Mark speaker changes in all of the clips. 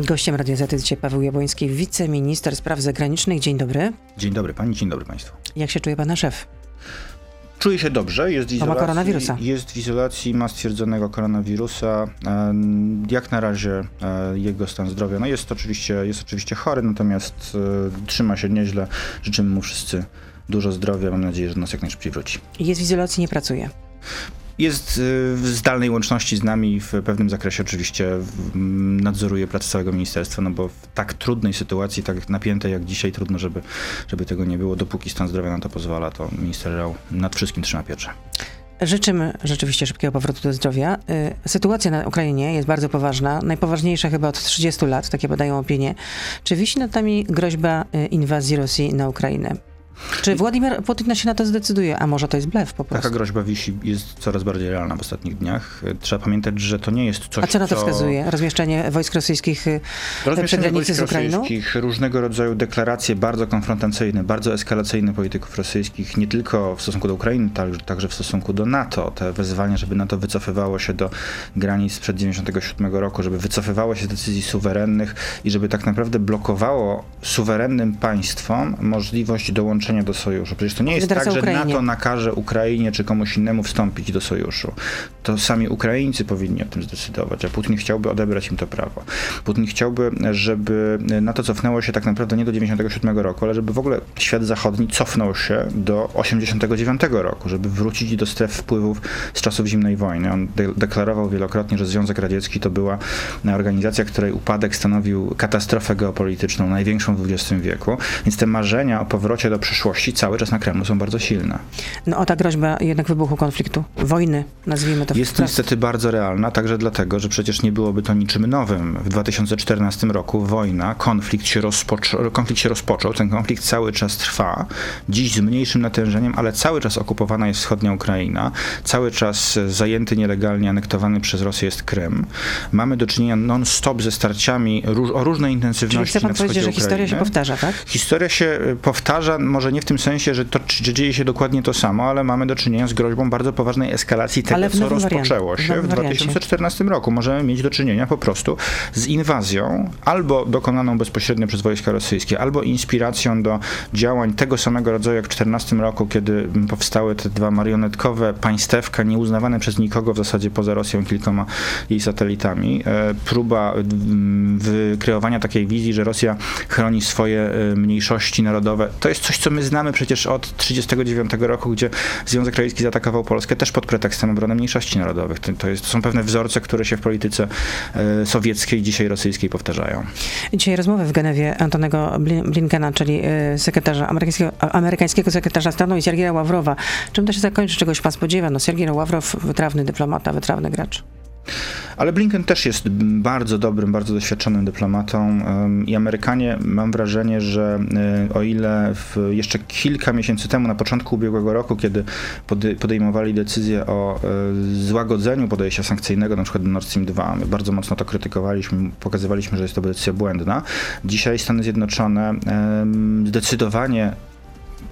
Speaker 1: Gościem Radia Z dzisiaj Paweł Jabłoński, wiceminister spraw zagranicznych. Dzień dobry.
Speaker 2: Dzień dobry pani, dzień dobry państwu.
Speaker 1: Jak się czuje pana szef?
Speaker 2: Czuje się dobrze, jest w
Speaker 1: izolacji.
Speaker 2: Jest w izolacji, ma stwierdzonego koronawirusa. Jak na razie e, jego stan zdrowia, no jest oczywiście, jest oczywiście chory, natomiast e, trzyma się nieźle. Życzymy mu wszyscy dużo zdrowia. Mam nadzieję, że nas jak najszybciej wróci.
Speaker 1: Jest w izolacji, nie pracuje.
Speaker 2: Jest y, w zdalnej łączności z nami w pewnym zakresie oczywiście nadzoruje pracę całego ministerstwa, no bo w tak trudnej sytuacji, tak napiętej jak dzisiaj, trudno, żeby, żeby tego nie było. Dopóki stan zdrowia na to pozwala, to minister Rał nad wszystkim trzyma pieczę.
Speaker 1: Życzymy rzeczywiście szybkiego powrotu do zdrowia. Y, sytuacja na Ukrainie jest bardzo poważna, najpoważniejsza chyba od 30 lat, takie podają opinie. Czy wisi nad nami groźba y, inwazji Rosji na Ukrainę? Czy Władimir Putin się na to zdecyduje? A może to jest blef po prostu?
Speaker 2: Taka groźba wisi jest coraz bardziej realna w ostatnich dniach. Trzeba pamiętać, że to nie jest coś,
Speaker 1: A co na to co... wskazuje? Rozmieszczenie wojsk rosyjskich y, przy granicy z Ukrainą?
Speaker 2: rosyjskich, różnego rodzaju deklaracje bardzo konfrontacyjne, bardzo eskalacyjne polityków rosyjskich, nie tylko w stosunku do Ukrainy, także w stosunku do NATO. Te wezwania, żeby NATO wycofywało się do granic sprzed 97 roku, żeby wycofywało się z decyzji suwerennych i żeby tak naprawdę blokowało suwerennym państwom możliwość dołączenia do sojuszu. Przecież to nie jest tak, że NATO nakaże Ukrainie czy komuś innemu wstąpić do sojuszu. To sami Ukraińcy powinni o tym zdecydować, a Putin chciałby odebrać im to prawo. Putin chciałby, żeby NATO cofnęło się tak naprawdę nie do 97 roku, ale żeby w ogóle świat zachodni cofnął się do 89 roku, żeby wrócić do stref wpływów z czasów zimnej wojny. On de deklarował wielokrotnie, że Związek Radziecki to była organizacja, której upadek stanowił katastrofę geopolityczną, największą w XX wieku. Więc te marzenia o powrocie do przyszłości cały czas na Kremlu są bardzo silne.
Speaker 1: No o ta groźba jednak wybuchu konfliktu, wojny, nazwijmy to.
Speaker 2: Jest niestety bardzo realna, także dlatego, że przecież nie byłoby to niczym nowym. W 2014 roku wojna, konflikt się, rozpoczą, konflikt się rozpoczął, ten konflikt cały czas trwa, dziś z mniejszym natężeniem, ale cały czas okupowana jest wschodnia Ukraina, cały czas zajęty nielegalnie, anektowany przez Rosję jest Krym. Mamy do czynienia non-stop ze starciami o różnej intensywności Czyli chce
Speaker 1: pan powiedzieć, że historia się powtarza, tak?
Speaker 2: Historia się powtarza, może nie w tym sensie, że to że dzieje się dokładnie to samo, ale mamy do czynienia z groźbą bardzo poważnej eskalacji tego, co rozpoczęło się w, w 2014 roku. Możemy mieć do czynienia po prostu z inwazją, albo dokonaną bezpośrednio przez wojska rosyjskie, albo inspiracją do działań tego samego rodzaju jak w 2014 roku, kiedy powstały te dwa marionetkowe państewka, nieuznawane przez nikogo w zasadzie poza Rosją kilkoma jej satelitami. E, próba wykreowania takiej wizji, że Rosja chroni swoje e, mniejszości narodowe. To jest coś, co my znamy przecież od 1939 roku, gdzie Związek Radziecki zaatakował Polskę też pod pretekstem obrony mniejszości narodowych. To, to, jest, to są pewne wzorce, które się w polityce e, sowieckiej, dzisiaj rosyjskiej powtarzają.
Speaker 1: Dzisiaj rozmowy w Genewie Antonego Blinkena, czyli e, sekretarza amerykańskiego, amerykańskiego sekretarza stanu i Sergieja Ławrowa. Czym to się zakończy? Czegoś pan spodziewa? No Sergiej Ławrow, wytrawny dyplomata, wytrawny gracz.
Speaker 2: Ale Blinken też jest bardzo dobrym, bardzo doświadczonym dyplomatą i Amerykanie, mam wrażenie, że e, o ile jeszcze kilka miesięcy temu, na początku ubiegłego roku, kiedy podejmowali decyzję o e, złagodzeniu podejścia sankcyjnego, na przykład Nord Stream 2, my bardzo mocno to krytykowaliśmy, pokazywaliśmy, że jest to decyzja błędna. Dzisiaj Stany Zjednoczone zdecydowanie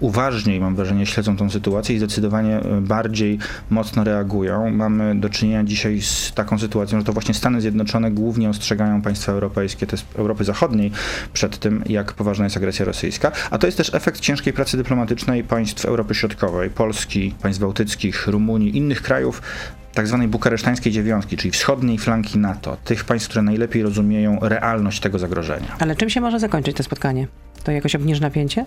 Speaker 2: uważniej, mam wrażenie, śledzą tą sytuację i zdecydowanie e, bardziej mocno reagują. Mamy do czynienia dzisiaj z taką sytuacją, że to właśnie Stany Zjednoczone głównie ostrzegają państwa europejskie, jest Europy Zachodniej, przed tym, jak poważna jest agresja rosyjska. A to jest też efekt ciężkiej pracy dyplomatycznej państw Europy Środkowej, Polski, państw bałtyckich, Rumunii, innych krajów, tak zwanej bukaresztańskiej dziewiątki, czyli wschodniej flanki NATO, tych państw, które najlepiej rozumieją realność tego zagrożenia.
Speaker 1: Ale czym się może zakończyć to spotkanie? To jakoś obniży napięcie?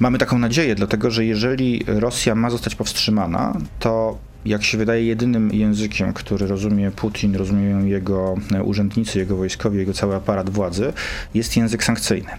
Speaker 2: Mamy taką nadzieję, dlatego że jeżeli Rosja ma zostać powstrzymana, to jak się wydaje, jedynym językiem, który rozumie Putin, rozumieją jego urzędnicy, jego wojskowi, jego cały aparat władzy, jest język sankcyjny.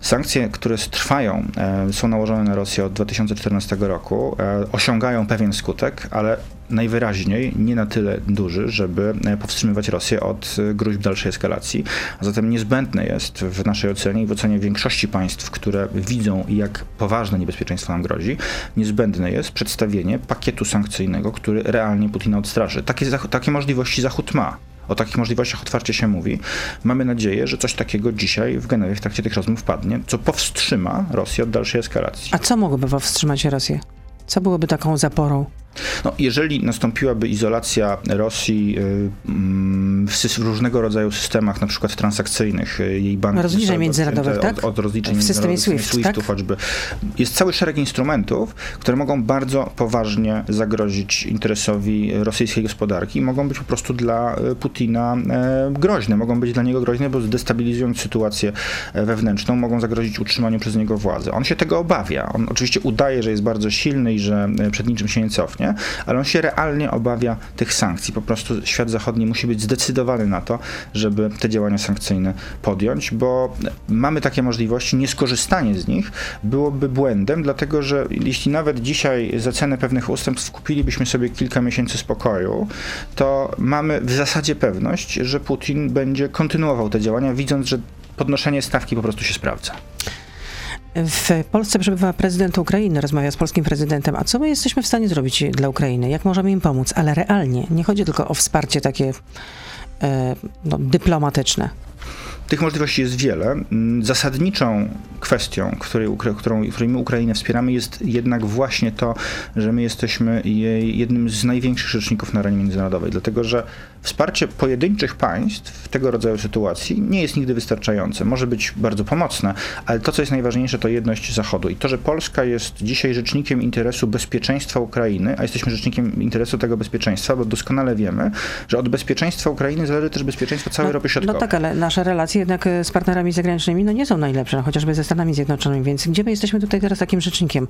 Speaker 2: Sankcje, które trwają, e, są nałożone na Rosję od 2014 roku, e, osiągają pewien skutek, ale najwyraźniej nie na tyle duży, żeby e, powstrzymywać Rosję od gruźb dalszej eskalacji. A zatem niezbędne jest w naszej ocenie i w ocenie większości państw, które widzą, jak poważne niebezpieczeństwo nam grozi, niezbędne jest przedstawienie pakietu sankcyjnego, który który realnie Putina odstraszy. Takie, takie możliwości Zachód ma. O takich możliwościach otwarcie się mówi. Mamy nadzieję, że coś takiego dzisiaj w Genewie w trakcie tych rozmów padnie, co powstrzyma Rosję od dalszej eskalacji.
Speaker 1: A co mogłoby powstrzymać Rosję? Co byłoby taką zaporą?
Speaker 2: No, jeżeli nastąpiłaby izolacja Rosji y, mm, w, różnego rodzaju systemach, na przykład transakcyjnych, y, jej banków...
Speaker 1: Rozliczeń międzynarodowych, tak?
Speaker 2: Od, od rozliczeń
Speaker 1: w systemie SWIFT,
Speaker 2: SWIFT-u
Speaker 1: tak?
Speaker 2: choćby. Jest cały szereg instrumentów, które mogą bardzo poważnie zagrozić interesowi rosyjskiej gospodarki i mogą być po prostu dla y, Putina e, groźne. Mogą być dla niego groźne, bo zdestabilizując sytuację e, wewnętrzną, mogą zagrozić utrzymaniu przez niego władzy. On się tego obawia. On oczywiście udaje, że jest bardzo silny i że e, przed niczym się nie cofnie, ale on się realnie obawia tych sankcji. Po prostu świat zachodni musi być zdecydowany na to, żeby te działania sankcyjne podjąć, bo mamy takie możliwości, nieskorzystanie z nich byłoby błędem, dlatego że jeśli nawet dzisiaj za cenę pewnych ustępstw kupilibyśmy sobie kilka miesięcy spokoju, to mamy w zasadzie pewność, że Putin będzie kontynuował te działania, widząc, że podnoszenie stawki po prostu się sprawdza.
Speaker 1: W Polsce przebywa prezydent Ukrainy, rozmawia z polskim prezydentem. A co my jesteśmy w stanie zrobić dla Ukrainy? Jak możemy im pomóc? Ale realnie, nie chodzi tylko o wsparcie takie e, no, dyplomatyczne.
Speaker 2: Tych możliwości jest wiele. Zasadniczą kwestią, której, którą, której my Ukrainę wspieramy, jest jednak właśnie to, że my jesteśmy jej jednym z największych rzeczników na arenie międzynarodowej, dlatego że wsparcie pojedynczych państw w tego rodzaju sytuacji nie jest nigdy wystarczające. Może być bardzo pomocne, ale to, co jest najważniejsze, to jedność Zachodu. I to, że Polska jest dzisiaj rzecznikiem interesu bezpieczeństwa Ukrainy, a jesteśmy rzecznikiem interesu tego bezpieczeństwa, bo doskonale wiemy, że od bezpieczeństwa Ukrainy zależy też bezpieczeństwo całej
Speaker 1: no,
Speaker 2: Europy Środkowej.
Speaker 1: No tak, ale nasze relacje jednak e, z partnerami zagranicznymi no nie są najlepsze, no chociażby ze Stanami Zjednoczonymi, więc gdzie my jesteśmy tutaj teraz takim rzecznikiem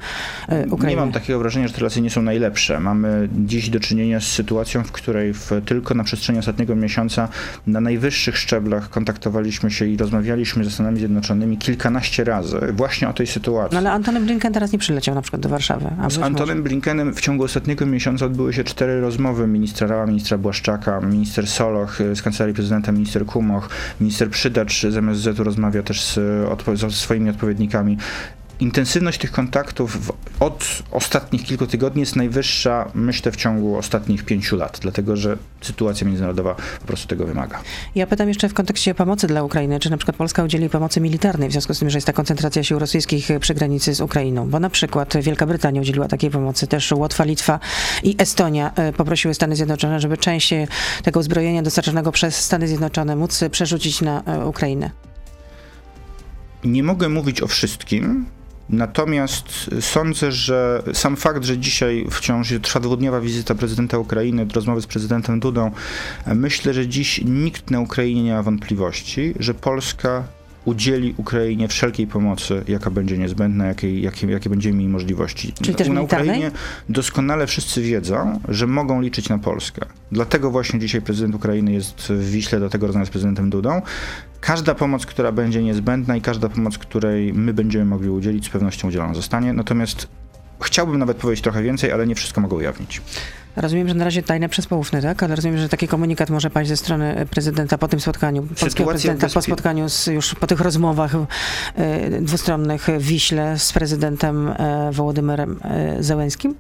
Speaker 1: e, Ukrainy?
Speaker 2: Nie mam takiego wrażenia, że te relacje nie są najlepsze. Mamy dziś do czynienia z sytuacją, w której w, tylko na przestrzeni ostatniego miesiąca na najwyższych szczeblach kontaktowaliśmy się i rozmawialiśmy ze Stanami Zjednoczonymi kilkanaście razy właśnie o tej sytuacji.
Speaker 1: No ale Antony Blinken teraz nie przyleciał na przykład do Warszawy.
Speaker 2: z Antonem może... Blinkenem w ciągu ostatniego miesiąca odbyły się cztery rozmowy ministra Rała, ministra Błaszczaka, minister Soloch z Kancelarii Prezydenta, minister Kumoch, minister Przydacz z MSZ-u rozmawia też z, odpo z swoimi odpowiednikami intensywność tych kontaktów od ostatnich kilku tygodni jest najwyższa, myślę, w ciągu ostatnich pięciu lat, dlatego że sytuacja międzynarodowa po prostu tego wymaga.
Speaker 1: Ja pytam jeszcze w kontekście pomocy dla Ukrainy, czy na przykład Polska udzieli pomocy militarnej w związku z tym, że jest ta koncentracja sił rosyjskich przy granicy z Ukrainą, bo na przykład Wielka Brytania udzieliła takiej pomocy, też Łotwa, Litwa i Estonia e, poprosiły Stany Zjednoczone, żeby część tego uzbrojenia dostarczonego przez Stany Zjednoczone móc przerzucić na e, Ukrainę.
Speaker 2: Nie mogę mówić o wszystkim, Natomiast sądzę, że sam fakt, że dzisiaj wciąż trwa dwudniowa wizyta prezydenta Ukrainy, rozmowy z prezydentem Dudą, myślę, że dziś nikt na Ukrainie nie ma wątpliwości, że Polska udzieli Ukrainie wszelkiej pomocy, jaka będzie niezbędna, jakiej, jakie, jakie będziemy mieli możliwości.
Speaker 1: Czyli też
Speaker 2: na Ukrainie doskonale wszyscy wiedzą, że mogą liczyć na Polskę. Dlatego właśnie dzisiaj prezydent Ukrainy jest w Wiśle, dlatego rozmawia z prezydentem Dudą. Każda pomoc, która będzie niezbędna i każda pomoc, której my będziemy mogli udzielić, z pewnością udzielona zostanie. Natomiast chciałbym nawet powiedzieć trochę więcej, ale nie wszystko mogę ujawnić.
Speaker 1: Rozumiem, że na razie tajne przez poufne, tak? Ale rozumiem, że taki komunikat może paść ze strony prezydenta po tym spotkaniu, polskiego Sytuacja prezydenta po spotkaniu, z, już po tych rozmowach y, dwustronnych w Wiśle z prezydentem y, Wołodymyrem y, Zełenskim?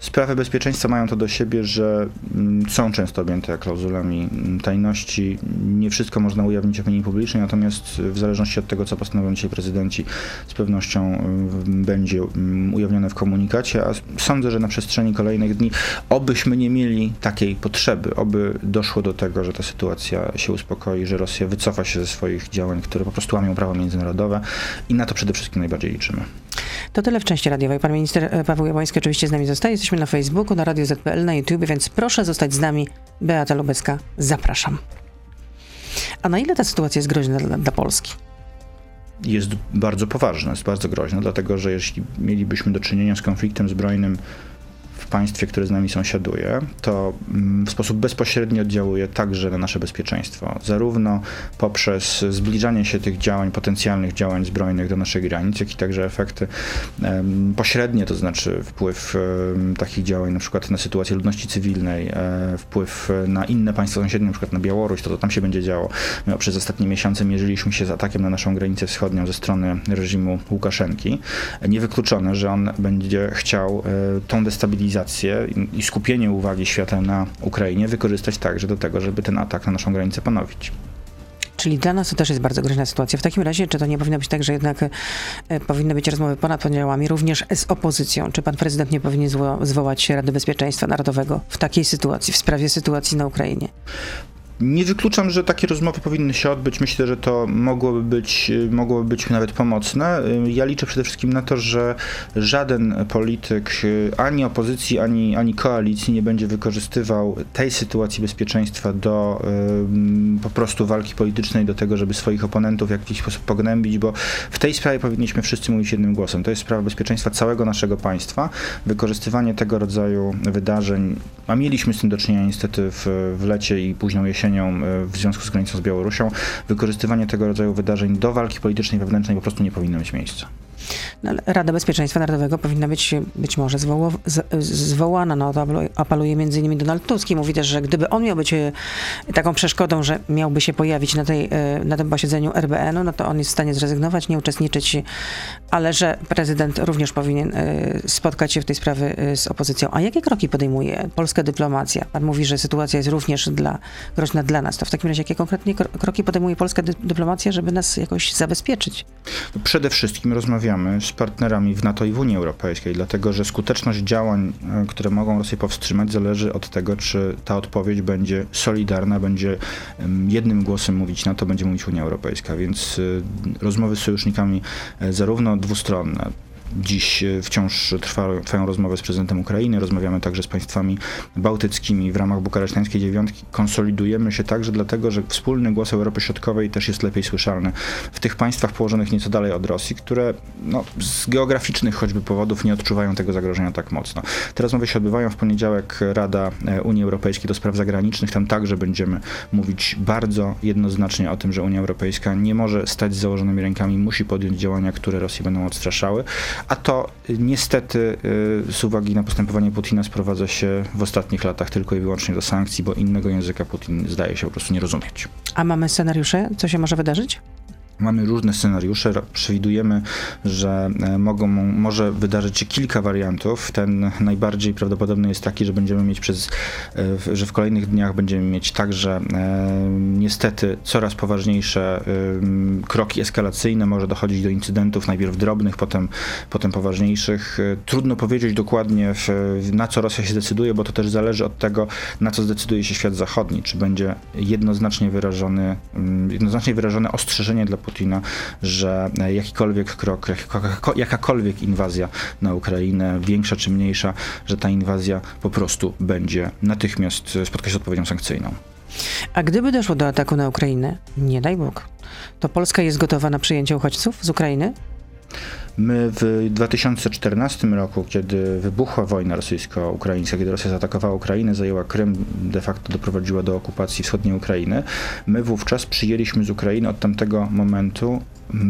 Speaker 2: Sprawy bezpieczeństwa mają to do siebie, że mm, są często objęte klauzulami tajności. Nie wszystko można ujawnić opinii publicznej, natomiast w zależności od tego, co postanowią dzisiaj prezydenci, z pewnością mm, będzie mm, ujawnione w komunikacie, a sądzę, że na przestrzeni kolejnych dni, obyśmy nie mieli takiej potrzeby, oby doszło do tego, że ta sytuacja się uspokoi, że Rosja wycofa się ze swoich działań, które po prostu łamią prawo międzynarodowe i na to przede wszystkim najbardziej liczymy.
Speaker 1: To tyle w części radiowej. Pan minister e, Paweł Jabłoński oczywiście z nami zostaje. Jesteśmy na Facebooku, na Radio ZPL, na YouTube, więc proszę zostać z nami. Beata Lubecka, zapraszam. A na ile ta sytuacja jest groźna dla, dla Polski?
Speaker 2: Jest bardzo poważna, jest bardzo groźna, dlatego że jeśli mielibyśmy do czynienia z konfliktem zbrojnym państwie, które z nami sąsiaduje, to mm, w sposób bezpośredni oddziałuje także na nasze bezpieczeństwo. Zarówno poprzez zbliżanie się tych działań, potencjalnych działań zbrojnych do naszych granic, jak i także efekty pośrednie, to znaczy wpływ takich działań na przykład na sytuację ludności cywilnej, e, wpływ na inne państwa sąsiednie, na przykład na Białoruś, to co tam się będzie działo. My przez ostatnie miesiące mierzyliśmy się z atakiem na naszą granicę wschodnią ze strony reżimu Łukaszenki. Niewykluczone, że on będzie chciał e, tą destabilizację i skupienie uwagi świata na Ukrainie wykorzystać także do tego, żeby ten atak na naszą granicę ponowić.
Speaker 1: Czyli dla nas to też jest bardzo groźna sytuacja. W takim razie, czy to nie powinno być tak, że jednak e, powinny być rozmowy ponad podziałami, również z opozycją? Czy pan prezydent nie powinien zwo zwołać Rady Bezpieczeństwa Narodowego w takiej sytuacji, w sprawie sytuacji na Ukrainie?
Speaker 2: Nie wykluczam, że takie rozmowy powinny się odbyć. Myślę, że to mogłoby być, mogłoby być nawet pomocne. Ja liczę przede wszystkim na to, że żaden polityk ani opozycji, ani, ani koalicji nie będzie wykorzystywał tej sytuacji bezpieczeństwa do po prostu walki politycznej, do tego, żeby swoich oponentów w jakiś sposób pognębić, bo w tej sprawie powinniśmy wszyscy mówić jednym głosem. To jest sprawa bezpieczeństwa całego naszego państwa. Wykorzystywanie tego rodzaju wydarzeń, a mieliśmy z tym do czynienia niestety w, w lecie i późną jesienią, E, w związku z granicą z Białorusią, wykorzystywanie tego rodzaju wydarzeń do walki politycznej wewnętrznej po prostu nie powinno mieć miejsca.
Speaker 1: No, Rada Bezpieczeństwa Narodowego powinna być być może zwoła, zwołana. No, to apeluje między innymi Donald Tusk i mówi też, że gdyby on miał być e, taką przeszkodą, że miałby się pojawić na, tej, e, na tym posiedzeniu RBN-u, no to on jest w stanie zrezygnować, nie uczestniczyć, ale że prezydent również powinien e, spotkać się w tej sprawie z opozycją. A jakie kroki podejmuje polska dyplomacja? Pan mówi, że sytuacja jest również dla, groźna dla nas. To w takim razie jakie konkretnie kroki podejmuje polska dyplomacja, żeby nas jakoś zabezpieczyć?
Speaker 2: Przede wszystkim rozmawiamy z partnerami w NATO i w Unii Europejskiej, dlatego że skuteczność działań, e, które mogą Rosję powstrzymać, zależy od tego, czy ta odpowiedź będzie solidarna, będzie jednym głosem mówić NATO, będzie mówić Unia Europejska. Więc e, rozmowy z sojusznikami e, zarówno dwustronne, Dziś e, wciąż trwa, trwają rozmowy z prezydentem Ukrainy, rozmawiamy także z państwami bałtyckimi w ramach bukaresztańskiej dziewiątki. Konsolidujemy się także dlatego, że wspólny głos Europy Środkowej też jest lepiej słyszalny w tych państwach położonych nieco dalej od Rosji, które no, z geograficznych choćby powodów nie odczuwają tego zagrożenia tak mocno. Te rozmowy się odbywają w poniedziałek Rada e, Unii Europejskiej do spraw zagranicznych. Tam także będziemy mówić bardzo jednoznacznie o tym, że Unia Europejska nie może stać z założonymi rękami, musi podjąć działania, które Rosję będą odstraszały a to niestety y, z uwagi na postępowanie Putina sprowadza się w ostatnich latach tylko i wyłącznie do sankcji, bo innego języka Putin zdaje się po prostu nie rozumieć.
Speaker 1: A mamy scenariusze, co się może wydarzyć?
Speaker 2: Mamy różne scenariusze, przewidujemy, że e, mogą, może wydarzyć się kilka wariantów. Ten najbardziej prawdopodobny jest taki, że będziemy mieć przez, e, że w kolejnych dniach będziemy mieć także e, niestety coraz poważniejsze kroki eskalacyjne, może dochodzić do incydentów, najpierw drobnych, potem, potem poważniejszych. Trudno powiedzieć dokładnie na co Rosja się zdecyduje, bo to też zależy od tego, na co zdecyduje się świat zachodni. Czy będzie jednoznacznie wyrażony, jednoznacznie wyrażone ostrzeżenie dla Putina, że jakikolwiek krok, jakakolwiek inwazja na Ukrainę, większa czy mniejsza, że ta inwazja po prostu będzie natychmiast spotkać się z odpowiedzią sankcyjną.
Speaker 1: A gdyby doszło do ataku na Ukrainę, nie daj Bóg, to Polska jest gotowa na przyjęcie uchodźców z Ukrainy?
Speaker 2: My w 2014 roku, kiedy wybuchła wojna rosyjsko-ukraińska, kiedy Rosja zaatakowała Ukrainę, zajęła Krym, de facto doprowadziła do okupacji wschodniej Ukrainy, my wówczas przyjęliśmy z Ukrainy od tamtego momentu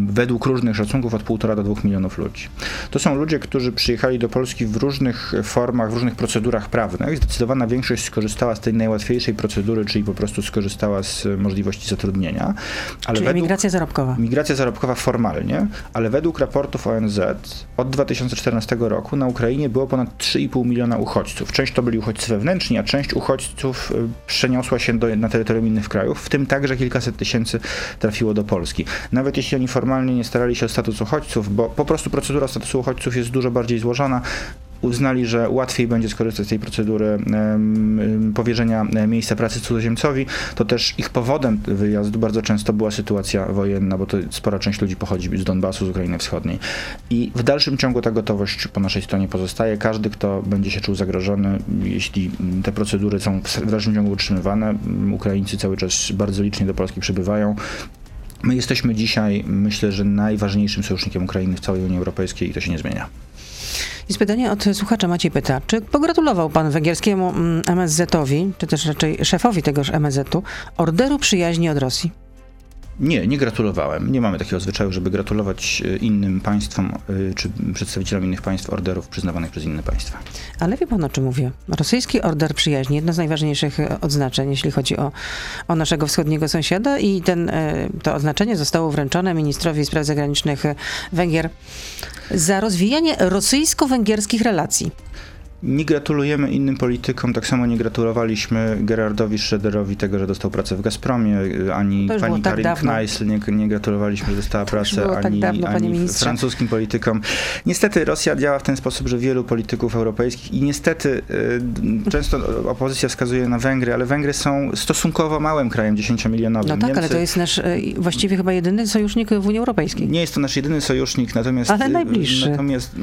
Speaker 2: według różnych szacunków od 1,5 do 2 milionów ludzi. To są ludzie, którzy przyjechali do Polski w różnych formach, w różnych procedurach prawnych. Zdecydowana większość skorzystała z tej najłatwiejszej procedury, czyli po prostu skorzystała z możliwości zatrudnienia.
Speaker 1: Ale czyli według, migracja zarobkowa.
Speaker 2: Migracja zarobkowa formalnie, ale według raportów ONZ od 2014 roku na Ukrainie było ponad 3,5 miliona uchodźców. Część to byli uchodźcy wewnętrzni, a część uchodźców y, przeniosła się do, na terytorium innych krajów, w tym także kilkaset tysięcy trafiło do Polski. Nawet jeśli oni formalnie nie starali się o status uchodźców, bo po prostu procedura statusu uchodźców jest dużo bardziej złożona uznali, że łatwiej będzie skorzystać z tej procedury powierzenia e, miejsca pracy cudzoziemcowi, to też ich powodem wyjazdu bardzo często była sytuacja wojenna, bo to spora część ludzi pochodzi z Donbasu, z Ukrainy Wschodniej. I w dalszym ciągu ta gotowość po naszej stronie pozostaje. Każdy, kto będzie się czuł zagrożony, jeśli te procedury są w dalszym ciągu utrzymywane, Ukraińcy cały czas bardzo licznie do Polski przybywają, My jesteśmy dzisiaj, myślę, że najważniejszym sojusznikiem Ukrainy w całej Unii Europejskiej i to się nie zmienia.
Speaker 1: Jest pytanie od słuchacza Maciej pyta, czy pogratulował pan węgierskiemu MSZ-owi, mm, czy też raczej szefowi tegoż MSZ-u, orderu przyjaźni od Rosji?
Speaker 2: Nie, nie gratulowałem. Nie mamy takiego zwyczaju, żeby gratulować e, innym państwom e, czy przedstawicielom innych państw orderów przyznawanych przez inne państwa.
Speaker 1: Ale wie pan o czym mówię? Rosyjski order przyjaźni, jedno z najważniejszych e, odznaczeń, jeśli chodzi o, o naszego wschodniego sąsiada i ten, to oznaczenie zostało wręczone ministrowi spraw zagranicznych Węgier za rozwijanie rosyjsko-węgierskich relacji.
Speaker 2: Nie gratulujemy innym politykom, tak samo nie gratulowaliśmy Gerardowi Schröderowi tego, że dostał pracę w Gazpromie, ani pani tak Karin Kneissl nie, nie, gratulowaliśmy, że dostała pracę, tak ani, tak dawno, ani francuskim politykom. Niestety Rosja działa w ten sposób, że wielu polityków europejskich i niestety y, często opozycja wskazuje na Węgry, ale Węgry są stosunkowo małym krajem, 10-milionowym.
Speaker 1: No tak, Niemcy, ale to jest nasz y, właściwie chyba jedyny sojusznik w Unii Europejskiej.
Speaker 2: Nie jest to nasz jedyny sojusznik, natomiast...
Speaker 1: Ale najbliższy.
Speaker 2: Natomiast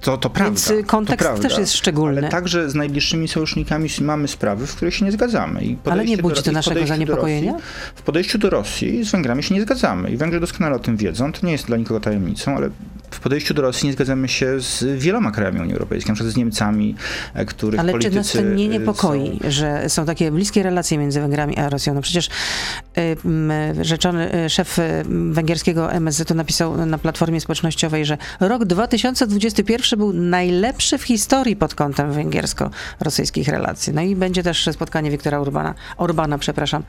Speaker 2: to, to prawda.
Speaker 1: Więc kontekst też jest szczególny.
Speaker 2: Ale także z najbliższymi sojusznikami mamy sprawy, w których się nie zgadzamy. I
Speaker 1: ale nie budzi to naszego zaniepokojenia?
Speaker 2: Rosji, w podejściu do Rosji z Węgrami się nie zgadzamy. I Węgrzy doskonale o tym wiedzą. To nie jest dla nikogo tajemnicą, ale w podejściu do Rosji nie zgadzamy się z wieloma krajami Unii Europejskiej, na przykład z Niemcami, e, których
Speaker 1: Ale
Speaker 2: politycy
Speaker 1: czy nas to nie niepokoi,
Speaker 2: są...
Speaker 1: że są takie bliskie relacje między Węgrami a Rosją? No przecież y, rzeczony szef węgierskiego MSZ napisał na platformie społecznościowej, że rok 2021 był najlepszy w historii pod kątem węgiersko-rosyjskich relacji. No i będzie też spotkanie Wiktora Urbana, Orbana, przepraszam,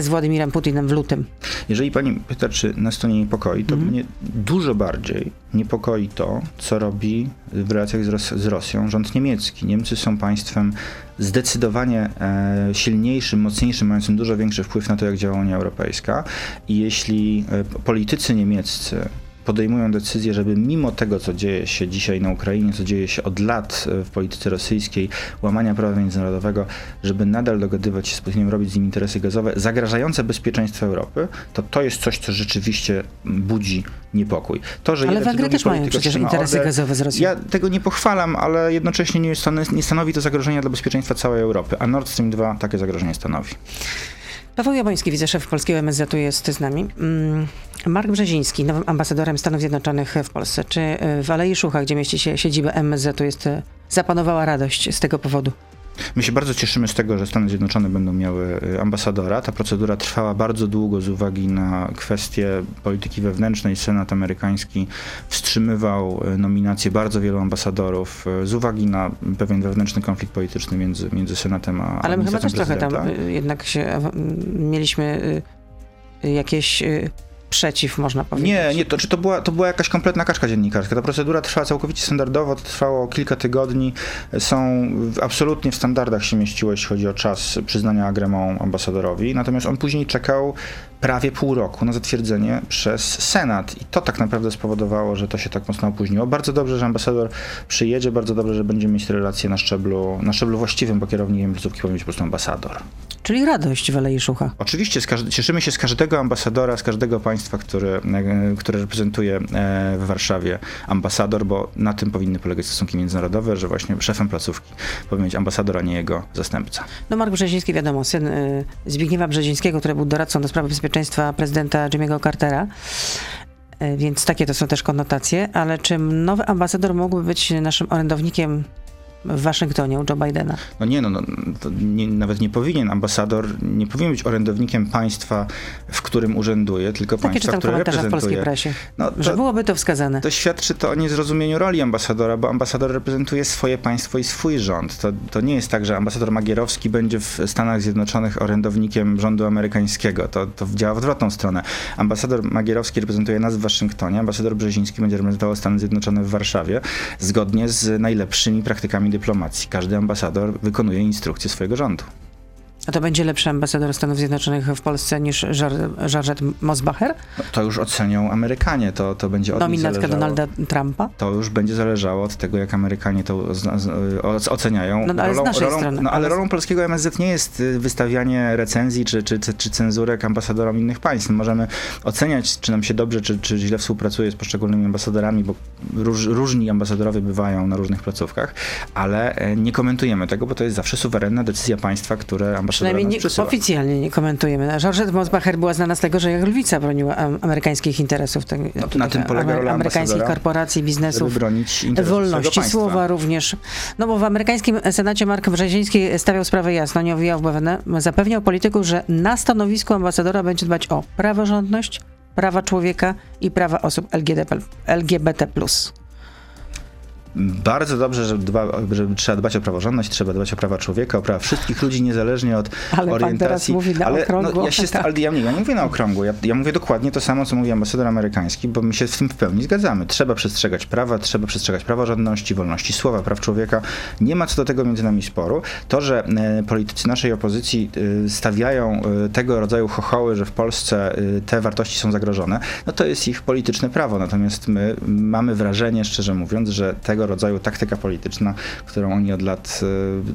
Speaker 1: z Władimirem Putinem w lutym.
Speaker 2: Jeżeli pani pyta, czy nas to nie niepokoi, to mm. mnie dużo bardziej niepokoi to, co robi w relacjach z, Ros z Rosją rząd niemiecki. Niemcy są państwem zdecydowanie e, silniejszym, mocniejszym, mającym dużo większy wpływ na to, jak działa Unia Europejska. I jeśli e, politycy niemieccy podejmują decyzję, żeby mimo tego, co dzieje się dzisiaj na Ukrainie, co dzieje się od lat e, w polityce rosyjskiej, łamania prawa międzynarodowego, żeby nadal dogadywać się z Putinem, robić z nim interesy gazowe, zagrażające bezpieczeństwu Europy, to to jest coś, co rzeczywiście budzi niepokój. To,
Speaker 1: że ale Węgry też mają przecież interesy order, gazowe z Rosją.
Speaker 2: Ja tego nie pochwalam, ale jednocześnie nie, nie stanowi to zagrożenia dla bezpieczeństwa całej Europy, a Nord Stream 2 takie zagrożenie stanowi.
Speaker 1: Paweł Jaboński, wiceszef polskiego MSZ-u jest z nami. Mm, Mark Brzeziński, nowym ambasadorem Stanów Zjednoczonych w Polsce. Czy w Alei Szucha, gdzie mieści się siedziba MSZ-u, jest, zapanowała radość z tego powodu?
Speaker 2: My się bardzo cieszymy z tego, że Stany Zjednoczone będą miały y, ambasadora. Ta procedura trwała bardzo długo z uwagi na kwestie polityki wewnętrznej. Senat amerykański wstrzymywał y, nominację bardzo wielu ambasadorów y, z uwagi na pewien wewnętrzny konflikt polityczny między, między Senatem a
Speaker 1: Ale my chyba
Speaker 2: też
Speaker 1: trochę tam jednak się mieliśmy jakieś przeciw, można powiedzieć.
Speaker 2: Nie, nie, to, czy to, była, to była jakaś kompletna kaczka dziennikarska. Ta procedura trwała całkowicie standardowo, to trwało kilka tygodni. Są absolutnie w standardach się mieściło, jeśli chodzi o czas przyznania agremą ambasadorowi. Natomiast on później czekał prawie pół roku na zatwierdzenie przez Senat. I to tak naprawdę spowodowało, że to się tak mocno opóźniło. Bardzo dobrze, że ambasador przyjedzie, bardzo dobrze, że będziemy mieć relacje na szczeblu, na szczeblu właściwym, bo kierownikiem placówki powinien być po prostu ambasador.
Speaker 1: Czyli radość w Alei Szucha.
Speaker 2: Oczywiście, cieszymy się z każdego ambasadora, z każdego państwa, który, e, który reprezentuje e, w Warszawie ambasador, bo na tym powinny polegać stosunki międzynarodowe, że właśnie szefem placówki powinien być ambasador, a nie jego zastępca.
Speaker 1: No Mark Brzeziński, wiadomo, syn e, Zbigniewa Brzezińskiego, który był doradcą do spraw bezpieczeństwa prezydenta Jimmy'ego Cartera. Więc takie to są też konotacje, ale czy nowy ambasador mógłby być naszym orędownikiem w Waszyngtonie u Joe Bidena.
Speaker 2: No nie, no, no nie, nawet nie powinien. Ambasador nie powinien być orędownikiem państwa, w którym urzęduje, tylko Takie państwa, które reprezentuje.
Speaker 1: w polskiej prasie, no, to, że byłoby to wskazane.
Speaker 2: To świadczy to o niezrozumieniu roli ambasadora, bo ambasador reprezentuje swoje państwo i swój rząd. To, to nie jest tak, że ambasador Magierowski będzie w Stanach Zjednoczonych orędownikiem rządu amerykańskiego. To, to działa w odwrotną stronę. Ambasador Magierowski reprezentuje nas w Waszyngtonie, ambasador Brzeziński będzie reprezentował Stany Zjednoczone w Warszawie, zgodnie z najlepszymi praktykami dyplomacji. Każdy ambasador wykonuje instrukcje swojego rządu.
Speaker 1: A to będzie lepszy ambasador Stanów Zjednoczonych w Polsce niż Georgette Mosbacher?
Speaker 2: No, to już ocenią Amerykanie, to, to będzie od
Speaker 1: Nominatka Donalda Trumpa?
Speaker 2: To już będzie zależało od tego, jak Amerykanie to oceniają.
Speaker 1: No, ale rolą, z naszej
Speaker 2: rolą,
Speaker 1: strony.
Speaker 2: No, ale rolą polskiego MSZ nie jest y, wystawianie recenzji czy, czy, czy, czy cenzurek ambasadorom innych państw. Możemy oceniać, czy nam się dobrze, czy, czy źle współpracuje z poszczególnymi ambasadorami, bo róż, różni ambasadorowie bywają na różnych placówkach, ale e, nie komentujemy tego, bo to jest zawsze suwerenna decyzja państwa, które ambasadorowie
Speaker 1: Przynajmniej nie, oficjalnie nie komentujemy. Georgette Mosbacher była znana z tego, że jak lwica broniła amerykańskich interesów. Tak,
Speaker 2: no, na tym polega rola
Speaker 1: amerykańskich korporacji, biznesów, wolności słowa również. No bo w amerykańskim Senacie Mark Brzeziński stawiał sprawę jasno, nie owijał w bawełnę. Zapewniał polityków, że na stanowisku ambasadora będzie dbać o praworządność, prawa człowieka i prawa osób LGBT+.
Speaker 2: Bardzo dobrze, że, dba, że trzeba dbać o praworządność, trzeba dbać o prawa człowieka, o prawa wszystkich ludzi, niezależnie od
Speaker 1: ale
Speaker 2: orientacji.
Speaker 1: Pan teraz mówi na
Speaker 2: ale
Speaker 1: okrągło.
Speaker 2: No, ja, się, ale ja, nie, ja nie mówię na okrągło, ja, ja mówię dokładnie to samo, co mówi ambasador amerykański, bo my się z tym w pełni zgadzamy. Trzeba przestrzegać prawa, trzeba przestrzegać praworządności, wolności słowa, praw człowieka. Nie ma co do tego między nami sporu. To, że e, politycy naszej opozycji e, stawiają e, tego rodzaju chochoły, że w Polsce te wartości są zagrożone, no to jest ich polityczne prawo. Natomiast my mamy wrażenie, szczerze mówiąc, że tego rodzaju taktyka polityczna, którą oni od lat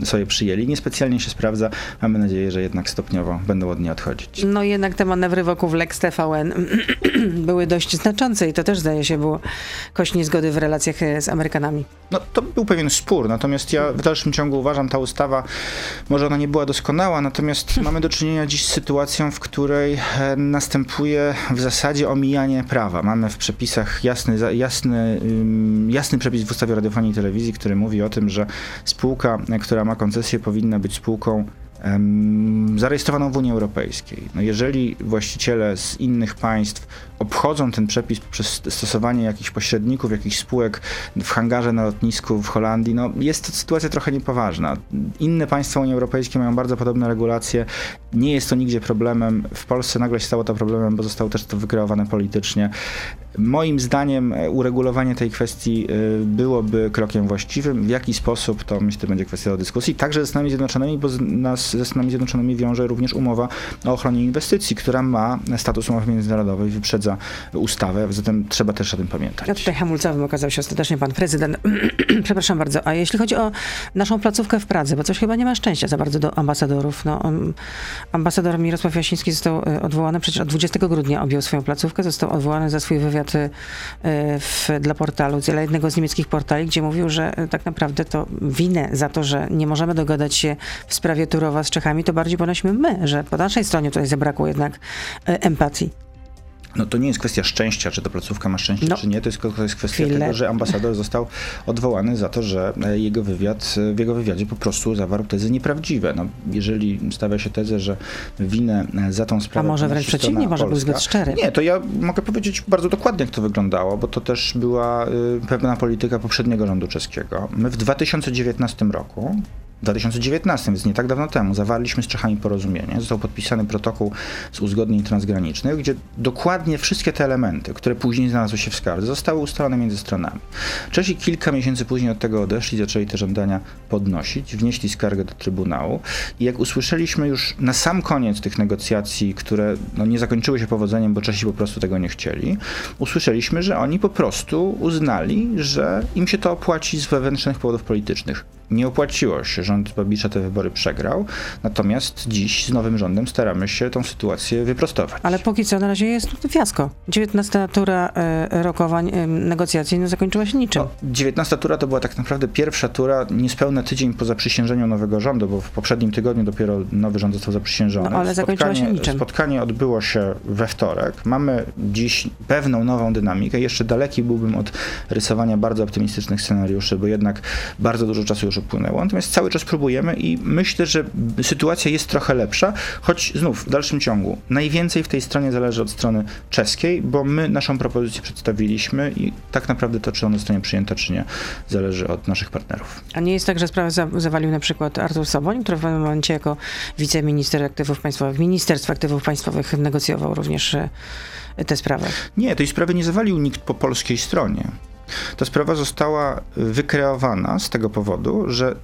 Speaker 2: e, sobie przyjęli, niespecjalnie się sprawdza. Mamy nadzieję, że jednak stopniowo będą od niej odchodzić.
Speaker 1: No jednak te manewry wokół Lex TVN były dość znaczące i to też zdaje się było kość niezgody w relacjach e, z Amerykanami.
Speaker 2: No to był pewien spór, natomiast ja w dalszym ciągu uważam, ta ustawa, może ona nie była doskonała, natomiast mamy do czynienia dziś z sytuacją, w której e, następuje w zasadzie omijanie prawa. Mamy w przepisach jasny, jasny, jasny przepis w ustawie radiofonii i telewizji, który mówi o tym, że spółka, która ma koncesję powinna być spółką zarejestrowaną w Unii Europejskiej. No jeżeli właściciele z innych państw obchodzą ten przepis poprzez stosowanie jakichś pośredników, jakichś spółek w hangarze na lotnisku w Holandii, no jest to sytuacja trochę niepoważna. Inne państwa Unii Europejskiej mają bardzo podobne regulacje. Nie jest to nigdzie problemem. W Polsce nagle się stało to problemem, bo zostało też to wykreowane politycznie. Moim zdaniem uregulowanie tej kwestii y, byłoby krokiem właściwym. W jaki sposób, to myślę, będzie kwestia do dyskusji. Także ze Stanami Zjednoczonymi, bo nas ze Stanami Zjednoczonymi wiąże również umowa o ochronie inwestycji, która ma status umowy międzynarodowej, wyprzedza ustawę, zatem trzeba też o tym pamiętać.
Speaker 1: Ja tutaj hamulcowym okazał się ostatecznie pan prezydent. Przepraszam bardzo. A jeśli chodzi o naszą placówkę w Pradze, bo coś chyba nie ma szczęścia za bardzo do ambasadorów. No, ambasador Mirosław Jasiński został e, odwołany, przecież od 20 grudnia objął swoją placówkę, został odwołany za swój wywiad e, w, dla portalu, dla jednego z niemieckich portali, gdzie mówił, że e, tak naprawdę to winę za to, że nie możemy dogadać się w sprawie Turowa z Czechami, to bardziej ponosimy my, że po naszej stronie tutaj zabrakło jednak empatii.
Speaker 2: No to nie jest kwestia szczęścia, czy to placówka ma szczęście, no. czy nie. To jest, to jest kwestia Chwilę. tego, że ambasador został odwołany za to, że e, jego wywiad, e, w jego wywiadzie po prostu zawarł tezy nieprawdziwe. No, jeżeli stawia się tezę, że winę e, za tą sprawę...
Speaker 1: A może wręcz przeciwnie, może był zbyt szczery.
Speaker 2: Nie, to ja mogę powiedzieć bardzo dokładnie, jak to wyglądało, bo to też była pewna polityka poprzedniego rządu czeskiego. My w 2019 roku w 2019, więc nie tak dawno temu, zawarliśmy z Czechami porozumienie. Został podpisany protokół z uzgodnień transgranicznych, gdzie dokładnie wszystkie te elementy, które później znalazły się w skardze, zostały ustalone między stronami. Czesi kilka miesięcy później od tego odeszli, zaczęli te żądania podnosić, wnieśli skargę do Trybunału i jak usłyszeliśmy już na sam koniec tych negocjacji, które no, nie zakończyły się powodzeniem, bo Czesi po prostu tego nie chcieli, usłyszeliśmy, że oni po prostu uznali, że im się to opłaci z wewnętrznych powodów politycznych nie opłaciło się. Rząd Babisza te wybory przegrał, natomiast dziś z nowym rządem staramy się tą sytuację wyprostować.
Speaker 1: Ale póki co na razie jest fiasko. 19 tura e, rokowań, e, negocjacji no, zakończyła się niczym. No,
Speaker 2: 19 tura to była tak naprawdę pierwsza tura niespełna tydzień po zaprzysiężeniu nowego rządu, bo w poprzednim tygodniu dopiero nowy rząd został zaprzysiężony.
Speaker 1: No, ale zakończyła się niczym.
Speaker 2: Spotkanie odbyło się we wtorek. Mamy dziś pewną nową dynamikę. Jeszcze daleki byłbym od rysowania bardzo optymistycznych scenariuszy, bo jednak bardzo dużo czasu już upłynęło. Natomiast cały czas próbujemy i myślę, że sytuacja jest trochę lepsza, choć znów w dalszym ciągu najwięcej w tej stronie zależy od strony czeskiej, bo my naszą propozycję przedstawiliśmy i tak naprawdę to, czy ona zostanie przyjęta, czy nie, zależy od naszych partnerów.
Speaker 1: A nie jest tak, że sprawę zawalił na przykład Artur Soboń, który w pewnym momencie jako wiceminister aktywów państwowych, Ministerstwa Aktywów Państwowych negocjował również e, tę sprawę?
Speaker 2: Nie, tej sprawy nie zawalił nikt po polskiej stronie. Ta sprawa została wykreowana z tego powodu, że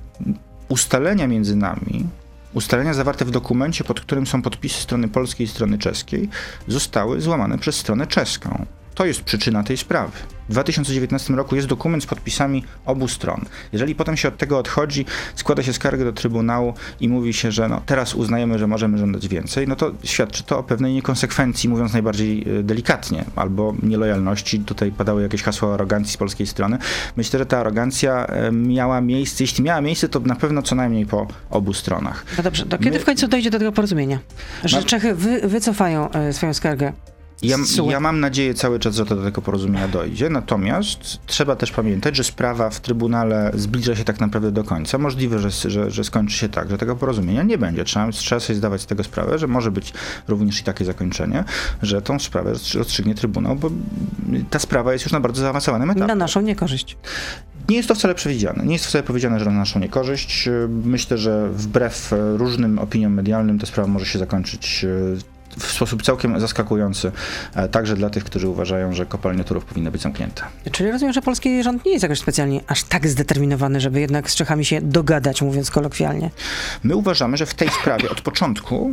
Speaker 2: ustalenia między nami, ustalenia zawarte w dokumencie, pod którym są podpisy strony polskiej i strony czeskiej, zostały złamane przez stronę czeską. To jest przyczyna tej sprawy. W 2019 roku jest dokument z podpisami obu stron. Jeżeli potem się od tego odchodzi, składa się skargę do Trybunału i mówi się, że no, teraz uznajemy, że możemy żądać więcej, no to świadczy to o pewnej niekonsekwencji, mówiąc najbardziej e, delikatnie, albo nielojalności. Tutaj padały jakieś hasła arogancji z polskiej strony. Myślę, że ta arogancja miała miejsce, jeśli miała miejsce, to na pewno co najmniej po obu stronach.
Speaker 1: No dobrze, to kiedy My... w końcu dojdzie do tego porozumienia? Że Ma... Czechy wy, wycofają e, swoją skargę
Speaker 2: Ja, ja mam nadzieję cały czas, że to do tego porozumienia dojdzie, natomiast trzeba też pamiętać, że sprawa w Trybunale zbliża się tak naprawdę do końca. Możliwe, że, że, że skończy się tak, że tego porozumienia nie będzie. Trzeba, trzeba sobie zdawać z tego sprawę, że może być również i takie zakończenie, że tą sprawę rozstrzy- rozstrzygnie Trybunał, bo ta sprawa jest już na bardzo zaawansowanym etapie.
Speaker 1: Na naszą niekorzyść.
Speaker 2: Nie jest to wcale przewidziane. Nie jest to wcale powiedziane, że na naszą niekorzyść. Myślę, że wbrew e, różnym opiniom medialnym ta sprawa może się zakończyć e, w sposób całkiem zaskakujący, e, także dla tych, którzy uważają, że kopalnie Turów powinny być zamknięte.
Speaker 1: Czyli rozumiem, że polski rząd nie jest jakoś specjalnie aż tak zdeterminowany, żeby jednak z Czechami się dogadać, mówiąc kolokwialnie.
Speaker 2: My uważamy, że w tej sprawie od początku,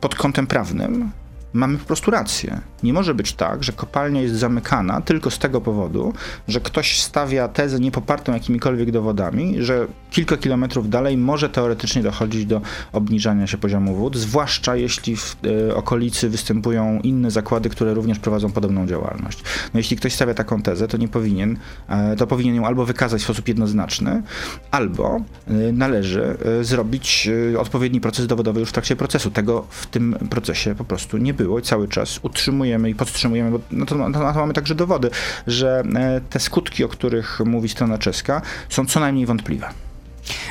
Speaker 2: pod kątem prawnym, mamy po prostu rację. Nie może być tak, że kopalnia jest zamykana tylko z tego powodu, że ktoś stawia tezę niepopartą jakimikolwiek dowodami, że kilka kilometrów dalej może teoretycznie dochodzić do obniżania się poziomu wód, zwłaszcza jeśli w e, okolicy występują inne zakłady, które również prowadzą podobną działalność. No jeśli ktoś stawia taką tezę, to nie powinien, e, to powinien ją albo wykazać w sposób jednoznaczny, albo e, należy zrobić odpowiedni proces dowodowy już w trakcie procesu. Tego w tym procesie po prostu nie było i cały czas utrzymujemy i podtrzymujemy, bo no to, na to mamy także dowody, że e, te skutki, o których mówi strona czeska, są co najmniej wątpliwe.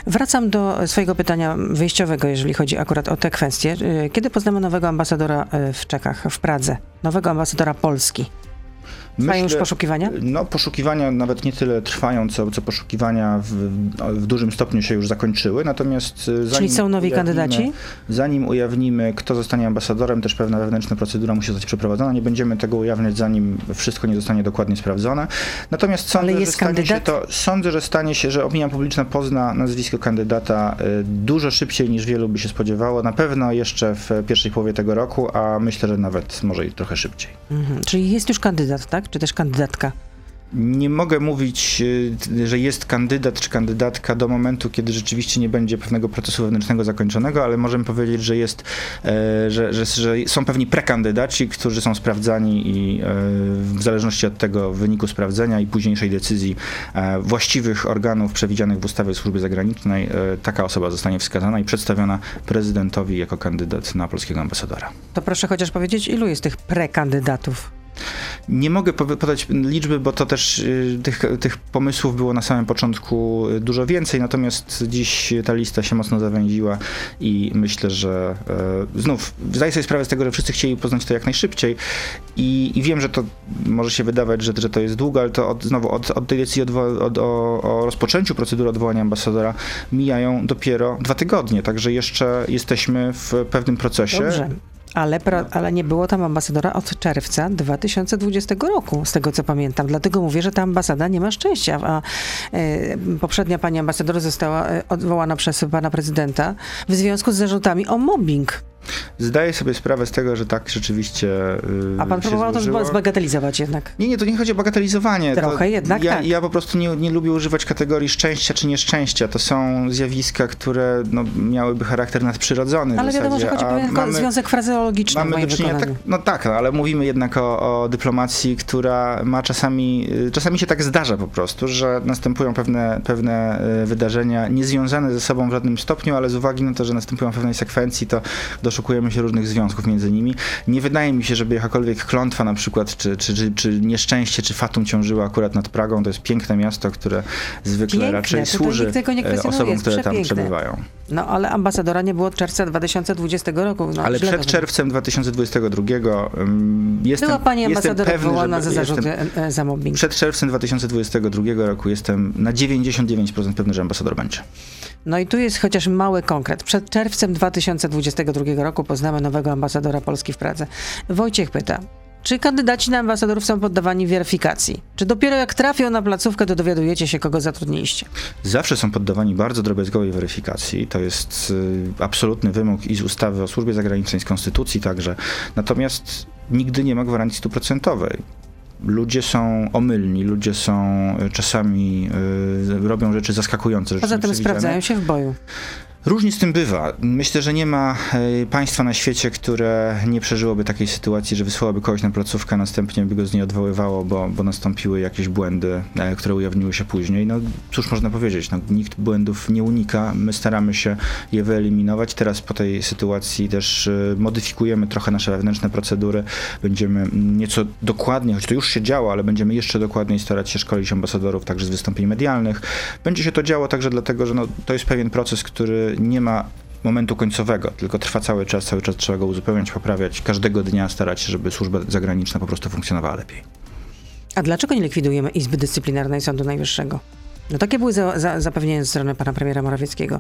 Speaker 1: Wracam do swojego pytania wyjściowego, jeżeli chodzi akurat o te kwestie. Y, Kiedy poznamy nowego ambasadora y, w Czechach, w Pradze? Nowego ambasadora Polski? Trwają już poszukiwania?
Speaker 2: No, poszukiwania nawet nie tyle trwają, co, co poszukiwania w, w dużym stopniu się już zakończyły. Natomiast e, zanim
Speaker 1: Czyli są nowi
Speaker 2: ujawnimy-
Speaker 1: kandydaci?
Speaker 2: Zanim ujawnimy, kto zostanie ambasadorem, też pewna wewnętrzna procedura musi zostać przeprowadzona. Nie będziemy tego ujawniać, zanim wszystko nie zostanie dokładnie sprawdzone. Natomiast sądzę,
Speaker 1: Ale
Speaker 2: że stanie się
Speaker 1: kandydat?
Speaker 2: to, sądzę, że stanie się, że opinia publiczna pozna nazwisko kandydata e, dużo szybciej niż wielu by się spodziewało. Na pewno jeszcze w pierwszej połowie tego roku, a myślę, że nawet może i trochę szybciej.
Speaker 1: Mhm. Czyli jest już kandydat, tak? Czy też kandydatka?
Speaker 2: Nie mogę mówić, y, że jest kandydat czy kandydatka do momentu, kiedy rzeczywiście nie będzie pewnego procesu wewnętrznego zakończonego, ale możemy powiedzieć, że jest, e, że, że, że są pewni prekandydaci, którzy są sprawdzani i e, w zależności od tego wyniku sprawdzenia i późniejszej decyzji e, właściwych organów przewidzianych w ustawie o służbie zagranicznej, taka osoba zostanie wskazana i przedstawiona prezydentowi jako kandydat na polskiego ambasadora.
Speaker 1: To proszę chociaż powiedzieć, ilu jest tych prekandydatów?
Speaker 2: Nie mogę podać liczby, bo to też y, tych, tych pomysłów było na samym początku y, dużo więcej, natomiast dziś ta lista się mocno zawęziła i myślę, że y, znów zdaję sobie sprawę z tego, że wszyscy chcieli poznać to jak najszybciej i, i wiem, że to może się wydawać, że, że to jest długo, ale to od, znowu od, od tej decyzji odwo- od, o, o rozpoczęciu procedury odwołania ambasadora mijają dopiero dwa tygodnie, także jeszcze jesteśmy w pewnym procesie.
Speaker 1: Dobrze. Ale, pra, ale nie było tam ambasadora od czerwca 2020 roku, z tego co pamiętam. Dlatego mówię, że ta ambasada nie ma szczęścia. A e, poprzednia pani ambasador została e, odwołana przez pana prezydenta w związku z zarzutami o mobbing.
Speaker 2: Zdaję sobie sprawę z tego, że tak rzeczywiście y,
Speaker 1: A pan próbował to
Speaker 2: złożyło.
Speaker 1: zba- zbagatelizować jednak.
Speaker 2: Nie, nie, to nie chodzi o bagatelizowanie.
Speaker 1: Trochę
Speaker 2: to
Speaker 1: jednak
Speaker 2: ja,
Speaker 1: tak.
Speaker 2: ja po prostu nie, nie lubię używać kategorii szczęścia czy nieszczęścia. To są zjawiska, które no, miałyby charakter nadprzyrodzony. w
Speaker 1: Ale wiadomo, że chodzi o pewien
Speaker 2: mamy-
Speaker 1: związek frazeologiczny w
Speaker 2: Mamy do czynienia, tak, no tak, no, ale mówimy jednak o, o dyplomacji, która ma czasami, y, czasami się tak zdarza po prostu, że następują pewne, pewne y, wydarzenia niezwiązane ze sobą w żadnym stopniu, ale z uwagi na to, że następują pewnej sekwencji, to doszukujemy się różnych związków między nimi. Nie wydaje mi się, żeby jakakolwiek klątwa na przykład, czy, czy, czy, czy nieszczęście, czy fatum ciążyło akurat nad Pragą. To jest piękne miasto, które zwykle
Speaker 1: Piękne,
Speaker 2: raczej służy e, osobom, które tam przebywają.
Speaker 1: No ale ambasadora nie było od czerwca 2020 roku. No,
Speaker 2: Ale przed czerwcem 2022 um, jestem,
Speaker 1: Była pani
Speaker 2: jestem
Speaker 1: ambasador
Speaker 2: pewny,
Speaker 1: za
Speaker 2: jestem-
Speaker 1: zarzuty e, za mobbing.
Speaker 2: Przed czerwcem 2022 roku jestem na 99% pewny, że ambasador będzie.
Speaker 1: No i tu jest chociaż mały konkret. Przed czerwcem 2022 roku poznamy nowego ambasadora Polski w Pradze. Wojciech pyta, czy kandydaci na ambasadorów są poddawani weryfikacji? Czy dopiero jak trafią na placówkę, to dowiadujecie się, kogo zatrudniliście?
Speaker 2: Zawsze są poddawani bardzo drobiazgowej weryfikacji. To jest y, absolutny wymóg i z ustawy o służbie zagranicznej, z konstytucji także. Natomiast nigdy nie ma gwarancji stuprocentowej. Ludzie są omylni, ludzie są y, czasami y, robią rzeczy zaskakujące.
Speaker 1: Poza tym sprawdzają się w boju.
Speaker 2: Różnie z tym bywa. Myślę, że nie ma e, państwa na świecie, które nie przeżyłoby takiej sytuacji, że wysłałoby kogoś na placówkę, a następnie by go z niej odwoływało, bo, bo nastąpiły jakieś błędy, e, które ujawniły się później. No cóż można powiedzieć, no, nikt błędów nie unika, my staramy się je wyeliminować. Teraz po tej sytuacji też e, modyfikujemy trochę nasze wewnętrzne procedury, będziemy nieco dokładnie, choć to już się działo, ale będziemy jeszcze dokładniej starać się szkolić ambasadorów także z wystąpień medialnych. Będzie się to działo także dlatego, że no, to jest pewien proces, który nie ma momentu końcowego, tylko trwa cały czas, cały czas trzeba go uzupełniać, poprawiać, każdego dnia starać się, żeby służba zagraniczna po prostu funkcjonowała lepiej.
Speaker 1: A dlaczego nie likwidujemy Izby Dyscyplinarnej Sądu Najwyższego? No takie były za, za, zapewnienia ze strony pana premiera Morawieckiego.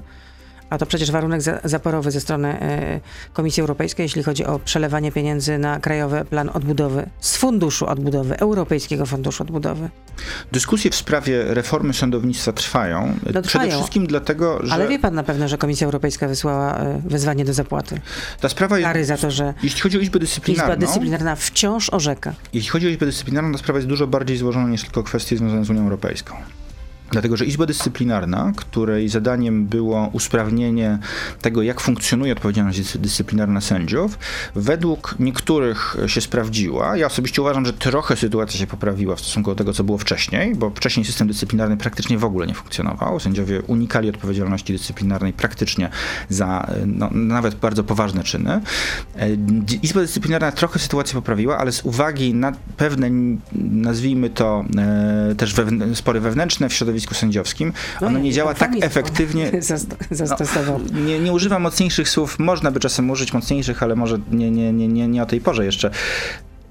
Speaker 1: A to przecież warunek za, zaporowy ze strony e, Komisji Europejskiej, jeśli chodzi o przelewanie pieniędzy na Krajowy Plan Odbudowy z Funduszu Odbudowy, Europejskiego Funduszu Odbudowy.
Speaker 2: Dyskusje w sprawie reformy sądownictwa trwają.
Speaker 1: No,
Speaker 2: Przede wszystkim dlatego, że...
Speaker 1: Ale wie pan na pewno, że Komisja Europejska wysłała e, wezwanie do zapłaty.
Speaker 2: Ta sprawa jest...
Speaker 1: Kary za to, że
Speaker 2: Jeśli chodzi o Izbę Dyscyplinarną...
Speaker 1: Izba Dyscyplinarna wciąż orzeka.
Speaker 2: Jeśli chodzi o Izbę Dyscyplinarną, ta sprawa jest dużo bardziej złożona niż tylko kwestie związane z Unią Europejską. Dlatego, że Izba Dyscyplinarna, której zadaniem było usprawnienie tego, jak funkcjonuje odpowiedzialność dyscyplinarna sędziów, według niektórych się sprawdziła. Ja osobiście uważam, że trochę sytuacja się poprawiła w stosunku do tego, co było wcześniej, bo wcześniej system dyscyplinarny praktycznie w ogóle nie funkcjonował. Sędziowie unikali odpowiedzialności dyscyplinarnej praktycznie za no, nawet bardzo poważne czyny. Izba Dyscyplinarna trochę sytuację poprawiła, ale z uwagi na pewne, nazwijmy to, e, też wewn spory wewnętrzne w środowisku sędziowskim, no ono nie działa tak efektywnie.
Speaker 1: Zastosował.
Speaker 2: No, nie, nie używam mocniejszych słów, można by czasem użyć mocniejszych, ale może nie, nie, nie, nie, nie o tej porze jeszcze.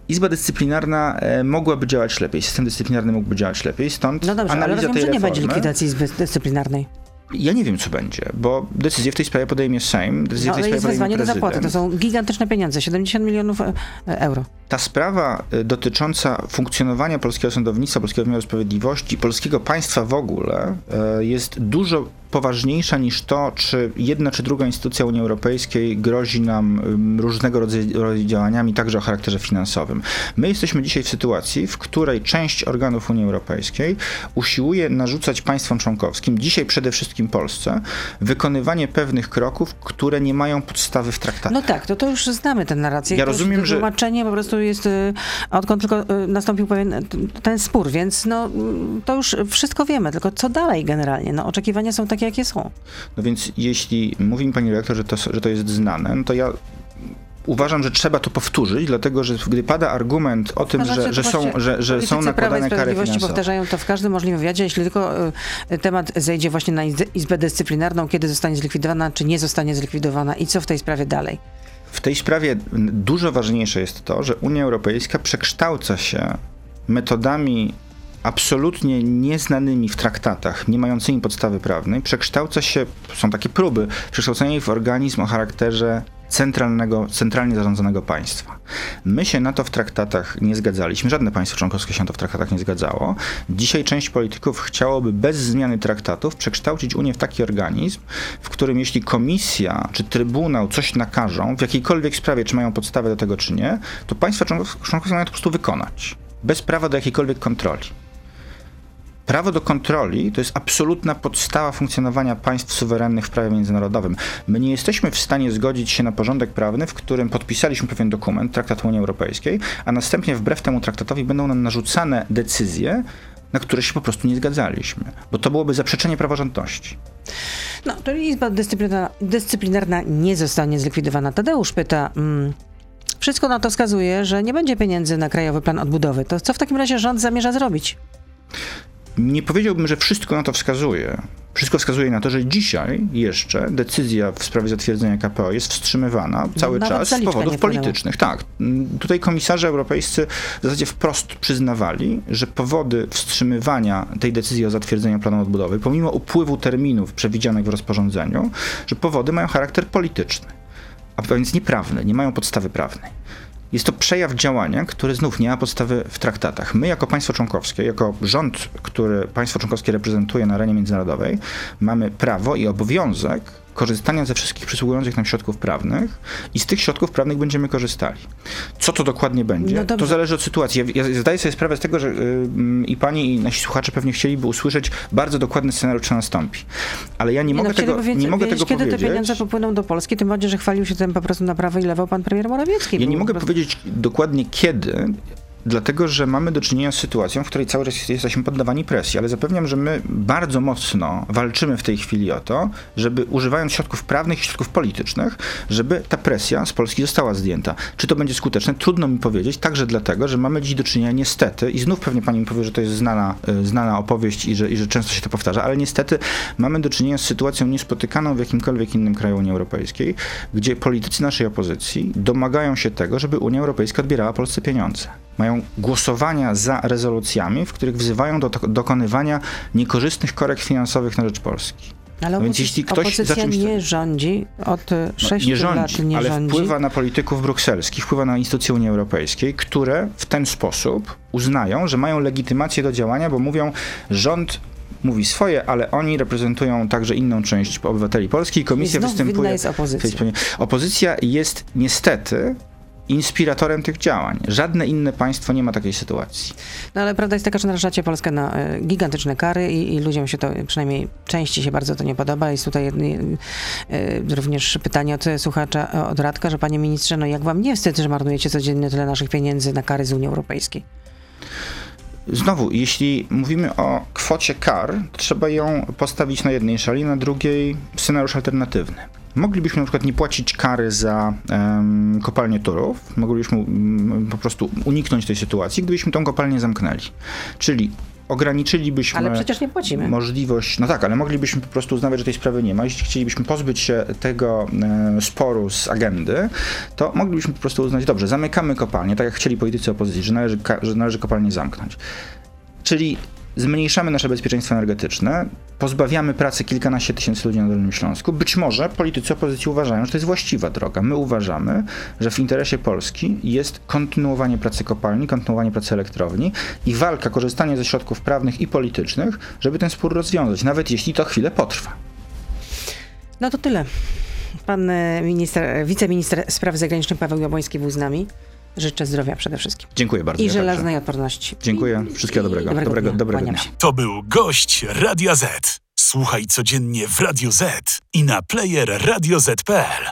Speaker 2: Izba dyscyplinarna e, mogłaby działać lepiej, system dyscyplinarny mógłby działać lepiej, stąd
Speaker 1: No dobrze,
Speaker 2: analiza
Speaker 1: ale rozumiem,
Speaker 2: tej
Speaker 1: że nie
Speaker 2: reformy,
Speaker 1: będzie likwidacji Izby Dyscyplinarnej.
Speaker 2: Ja nie wiem, co będzie, bo decyzję w tej sprawie podejmie Sejm, decyzję
Speaker 1: no,
Speaker 2: w tej
Speaker 1: ale jest
Speaker 2: sprawie
Speaker 1: wezwanie do zapłaty, to są gigantyczne pieniądze, 70 milionów e, euro.
Speaker 2: Ta sprawa e, dotycząca funkcjonowania polskiego sądownictwa, polskiego wymiaru sprawiedliwości, polskiego państwa w ogóle jest dużo poważniejsza niż to, czy jedna czy druga instytucja Unii Europejskiej grozi nam różnego rodzaju działaniami, także o charakterze finansowym. My jesteśmy dzisiaj w sytuacji, w której część organów Unii Europejskiej usiłuje narzucać państwom członkowskim, dzisiaj przede wszystkim Polsce, wykonywanie pewnych kroków, które nie mają podstawy w traktatach.
Speaker 1: No tak, to, to już znamy tę narrację.
Speaker 2: Ja
Speaker 1: to
Speaker 2: rozumiem, że...
Speaker 1: Tłumaczenie po prostu jest, y, odkąd tylko y, nastąpił pewien ten spór, więc no, to już wszystko wiemy, tylko co dalej generalnie? No, oczekiwania są takie, jakie są.
Speaker 2: No więc jeśli mówi mi pani rektor, że to, że to jest znane, no to ja uważam, że trzeba to powtórzyć, dlatego że gdy pada argument o tym, że, że, są, że, że są nakładane kary finansowe.
Speaker 1: powtarzają to w każdym możliwym wywiadzie, jeśli tylko y, temat zejdzie właśnie na Izbę Dyscyplinarną, kiedy zostanie zlikwidowana, czy nie zostanie zlikwidowana i co w tej sprawie dalej.
Speaker 2: W tej sprawie dużo ważniejsze jest to, że Unia Europejska przekształca się metodami absolutnie nieznanymi w traktatach, nie mającymi podstawy prawnej, przekształca się, są takie próby, przekształcenia w organizm o charakterze centralnego, centralnie zarządzanego państwa. My się na to w traktatach nie zgadzaliśmy, żadne państwo członkowskie się na to w traktatach nie zgadzało. Dzisiaj część polityków chciałoby bez zmiany traktatów przekształcić Unię w taki organizm, w którym jeśli komisja czy trybunał coś nakażą, w jakiejkolwiek sprawie, czy mają podstawę do tego, czy nie, to państwa członkowskie mają to po prostu wykonać. Bez prawa do jakiejkolwiek kontroli. Prawo do kontroli to jest absolutna podstawa funkcjonowania państw suwerennych w prawie międzynarodowym. My nie jesteśmy w stanie zgodzić się na porządek prawny, w którym podpisaliśmy pewien dokument, traktat Unii Europejskiej, a następnie wbrew temu traktatowi będą nam narzucane decyzje, na które się po prostu nie zgadzaliśmy, bo to byłoby zaprzeczenie praworządności.
Speaker 1: No, czyli Izba Dyscyplinarna, dyscyplinarna nie zostanie zlikwidowana. Tadeusz pyta... Mm, wszystko na to wskazuje, że nie będzie pieniędzy na Krajowy Plan Odbudowy. To co w takim razie rząd zamierza zrobić?
Speaker 2: Nie powiedziałbym, że wszystko na to wskazuje. Wszystko wskazuje na to, że dzisiaj jeszcze decyzja w sprawie zatwierdzenia KPO jest wstrzymywana cały
Speaker 1: Nawet
Speaker 2: czas z powodów politycznych. Tak. Tutaj komisarze europejscy w zasadzie wprost przyznawali, że powody wstrzymywania tej decyzji o zatwierdzeniu planu odbudowy, pomimo upływu terminów przewidzianych w rozporządzeniu, że powody mają charakter polityczny, a więc nieprawny, nie mają podstawy prawnej. Jest to przejaw działania, który znów nie ma podstawy w traktatach. My, jako państwo członkowskie, jako rząd, który państwo członkowskie reprezentuje na arenie międzynarodowej, mamy prawo i obowiązek korzystania ze wszystkich przysługujących nam środków prawnych i z tych środków prawnych będziemy korzystali. Co to dokładnie będzie,
Speaker 1: No
Speaker 2: to zależy od sytuacji. Ja, ja zdaję sobie sprawę z tego, że y, mm, i pani, i nasi słuchacze pewnie chcieliby usłyszeć bardzo dokładny scenariusz, co nastąpi. Ale ja nie, mogę
Speaker 1: no,
Speaker 2: tego,
Speaker 1: chcieliby
Speaker 2: nie mogę
Speaker 1: wiedzieć,
Speaker 2: tego
Speaker 1: kiedy
Speaker 2: powiedzieć.
Speaker 1: te pieniądze popłyną do Polski, tym bardziej, że chwalił się tym po prostu na prawo i lewo pan premier Morawiecki.
Speaker 2: Ja nie mogę
Speaker 1: prostu-
Speaker 2: powiedzieć dokładnie kiedy, dlatego że mamy do czynienia z sytuacją, w której cały czas jesteśmy poddawani presji, ale zapewniam, że my bardzo mocno walczymy w tej chwili o to, żeby używając środków prawnych i środków politycznych, żeby ta presja z Polski została zdjęta. Czy to będzie skuteczne? Trudno mi powiedzieć, także dlatego, że mamy dziś do czynienia niestety, i znów pewnie pani mi powie, że to jest znana, y, znana opowieść i że, i że często się to powtarza, ale niestety mamy do czynienia z sytuacją niespotykaną w jakimkolwiek innym kraju Unii Europejskiej, gdzie politycy naszej opozycji domagają się tego, żeby Unia Europejska odbierała Polsce pieniądze. Mają głosowania za rezolucjami, w których wzywają do dokonywania niekorzystnych korekt finansowych na rzecz Polski.
Speaker 1: Ale
Speaker 2: No więc jeśli ktoś za czymś-
Speaker 1: nie rządzi od e,
Speaker 2: No,
Speaker 1: sześciu
Speaker 2: nie rządzi,
Speaker 1: lat nie
Speaker 2: ale
Speaker 1: rządzi.
Speaker 2: wpływa na polityków brukselskich, wpływa na instytucje Unii Europejskiej, które w ten sposób uznają, że mają legitymację do działania, bo mówią, rząd mówi swoje, ale oni reprezentują także inną część obywateli Polski i komisja
Speaker 1: I
Speaker 2: występuje.
Speaker 1: jest opozycja.
Speaker 2: Opozycja jest niestety inspiratorem tych działań. Żadne inne państwo nie ma takiej sytuacji.
Speaker 1: No ale prawda jest taka, że narażacie Polskę na e, gigantyczne kary i, i ludziom się to, przynajmniej części się bardzo to nie podoba. Jest tutaj e, również pytanie od słuchacza, e, od Radka, że panie ministrze, no jak wam nie wstyd, że marnujecie codziennie tyle naszych pieniędzy na kary z Unii Europejskiej?
Speaker 2: Znowu, jeśli mówimy o kwocie kar, trzeba ją postawić na jednej szali, na drugiej scenariusz alternatywny. Moglibyśmy na przykład nie płacić kary za em, kopalnię torów, moglibyśmy mm, po prostu uniknąć tej sytuacji, gdybyśmy tą kopalnię zamknęli. Czyli ograniczylibyśmy
Speaker 1: Ale przecież nie płacimy.
Speaker 2: możliwość, no tak, ale moglibyśmy po prostu uznawać, że tej sprawy nie ma. Jeśli chcielibyśmy pozbyć się tego e, sporu z agendy, to moglibyśmy po prostu uznać, dobrze, zamykamy kopalnię, tak jak chcieli politycy opozycji, że należy, że należy kopalnię zamknąć. Czyli zmniejszamy nasze bezpieczeństwo energetyczne, pozbawiamy pracy kilkanaście tysięcy ludzi na Dolnym Śląsku. Być może politycy opozycji uważają, że to jest właściwa droga. My uważamy, że w interesie Polski jest kontynuowanie pracy kopalni, kontynuowanie pracy elektrowni i walka, korzystanie ze środków prawnych i politycznych, żeby ten spór rozwiązać, nawet jeśli to chwilę potrwa.
Speaker 1: No to tyle. Pan minister, wiceminister spraw zagranicznych Paweł Jabłoński był z nami. Życzę zdrowia przede wszystkim.
Speaker 2: Dziękuję bardzo.
Speaker 1: I
Speaker 2: ja także.
Speaker 1: żelaznej odporności.
Speaker 2: Dziękuję. Wszystkiego dobrego.
Speaker 1: Dobrego
Speaker 2: Dobrego,
Speaker 1: dnia.
Speaker 2: dobrego dnia.
Speaker 3: To był gość Radia Z. Słuchaj codziennie w Radio Z i na player radioz.pl.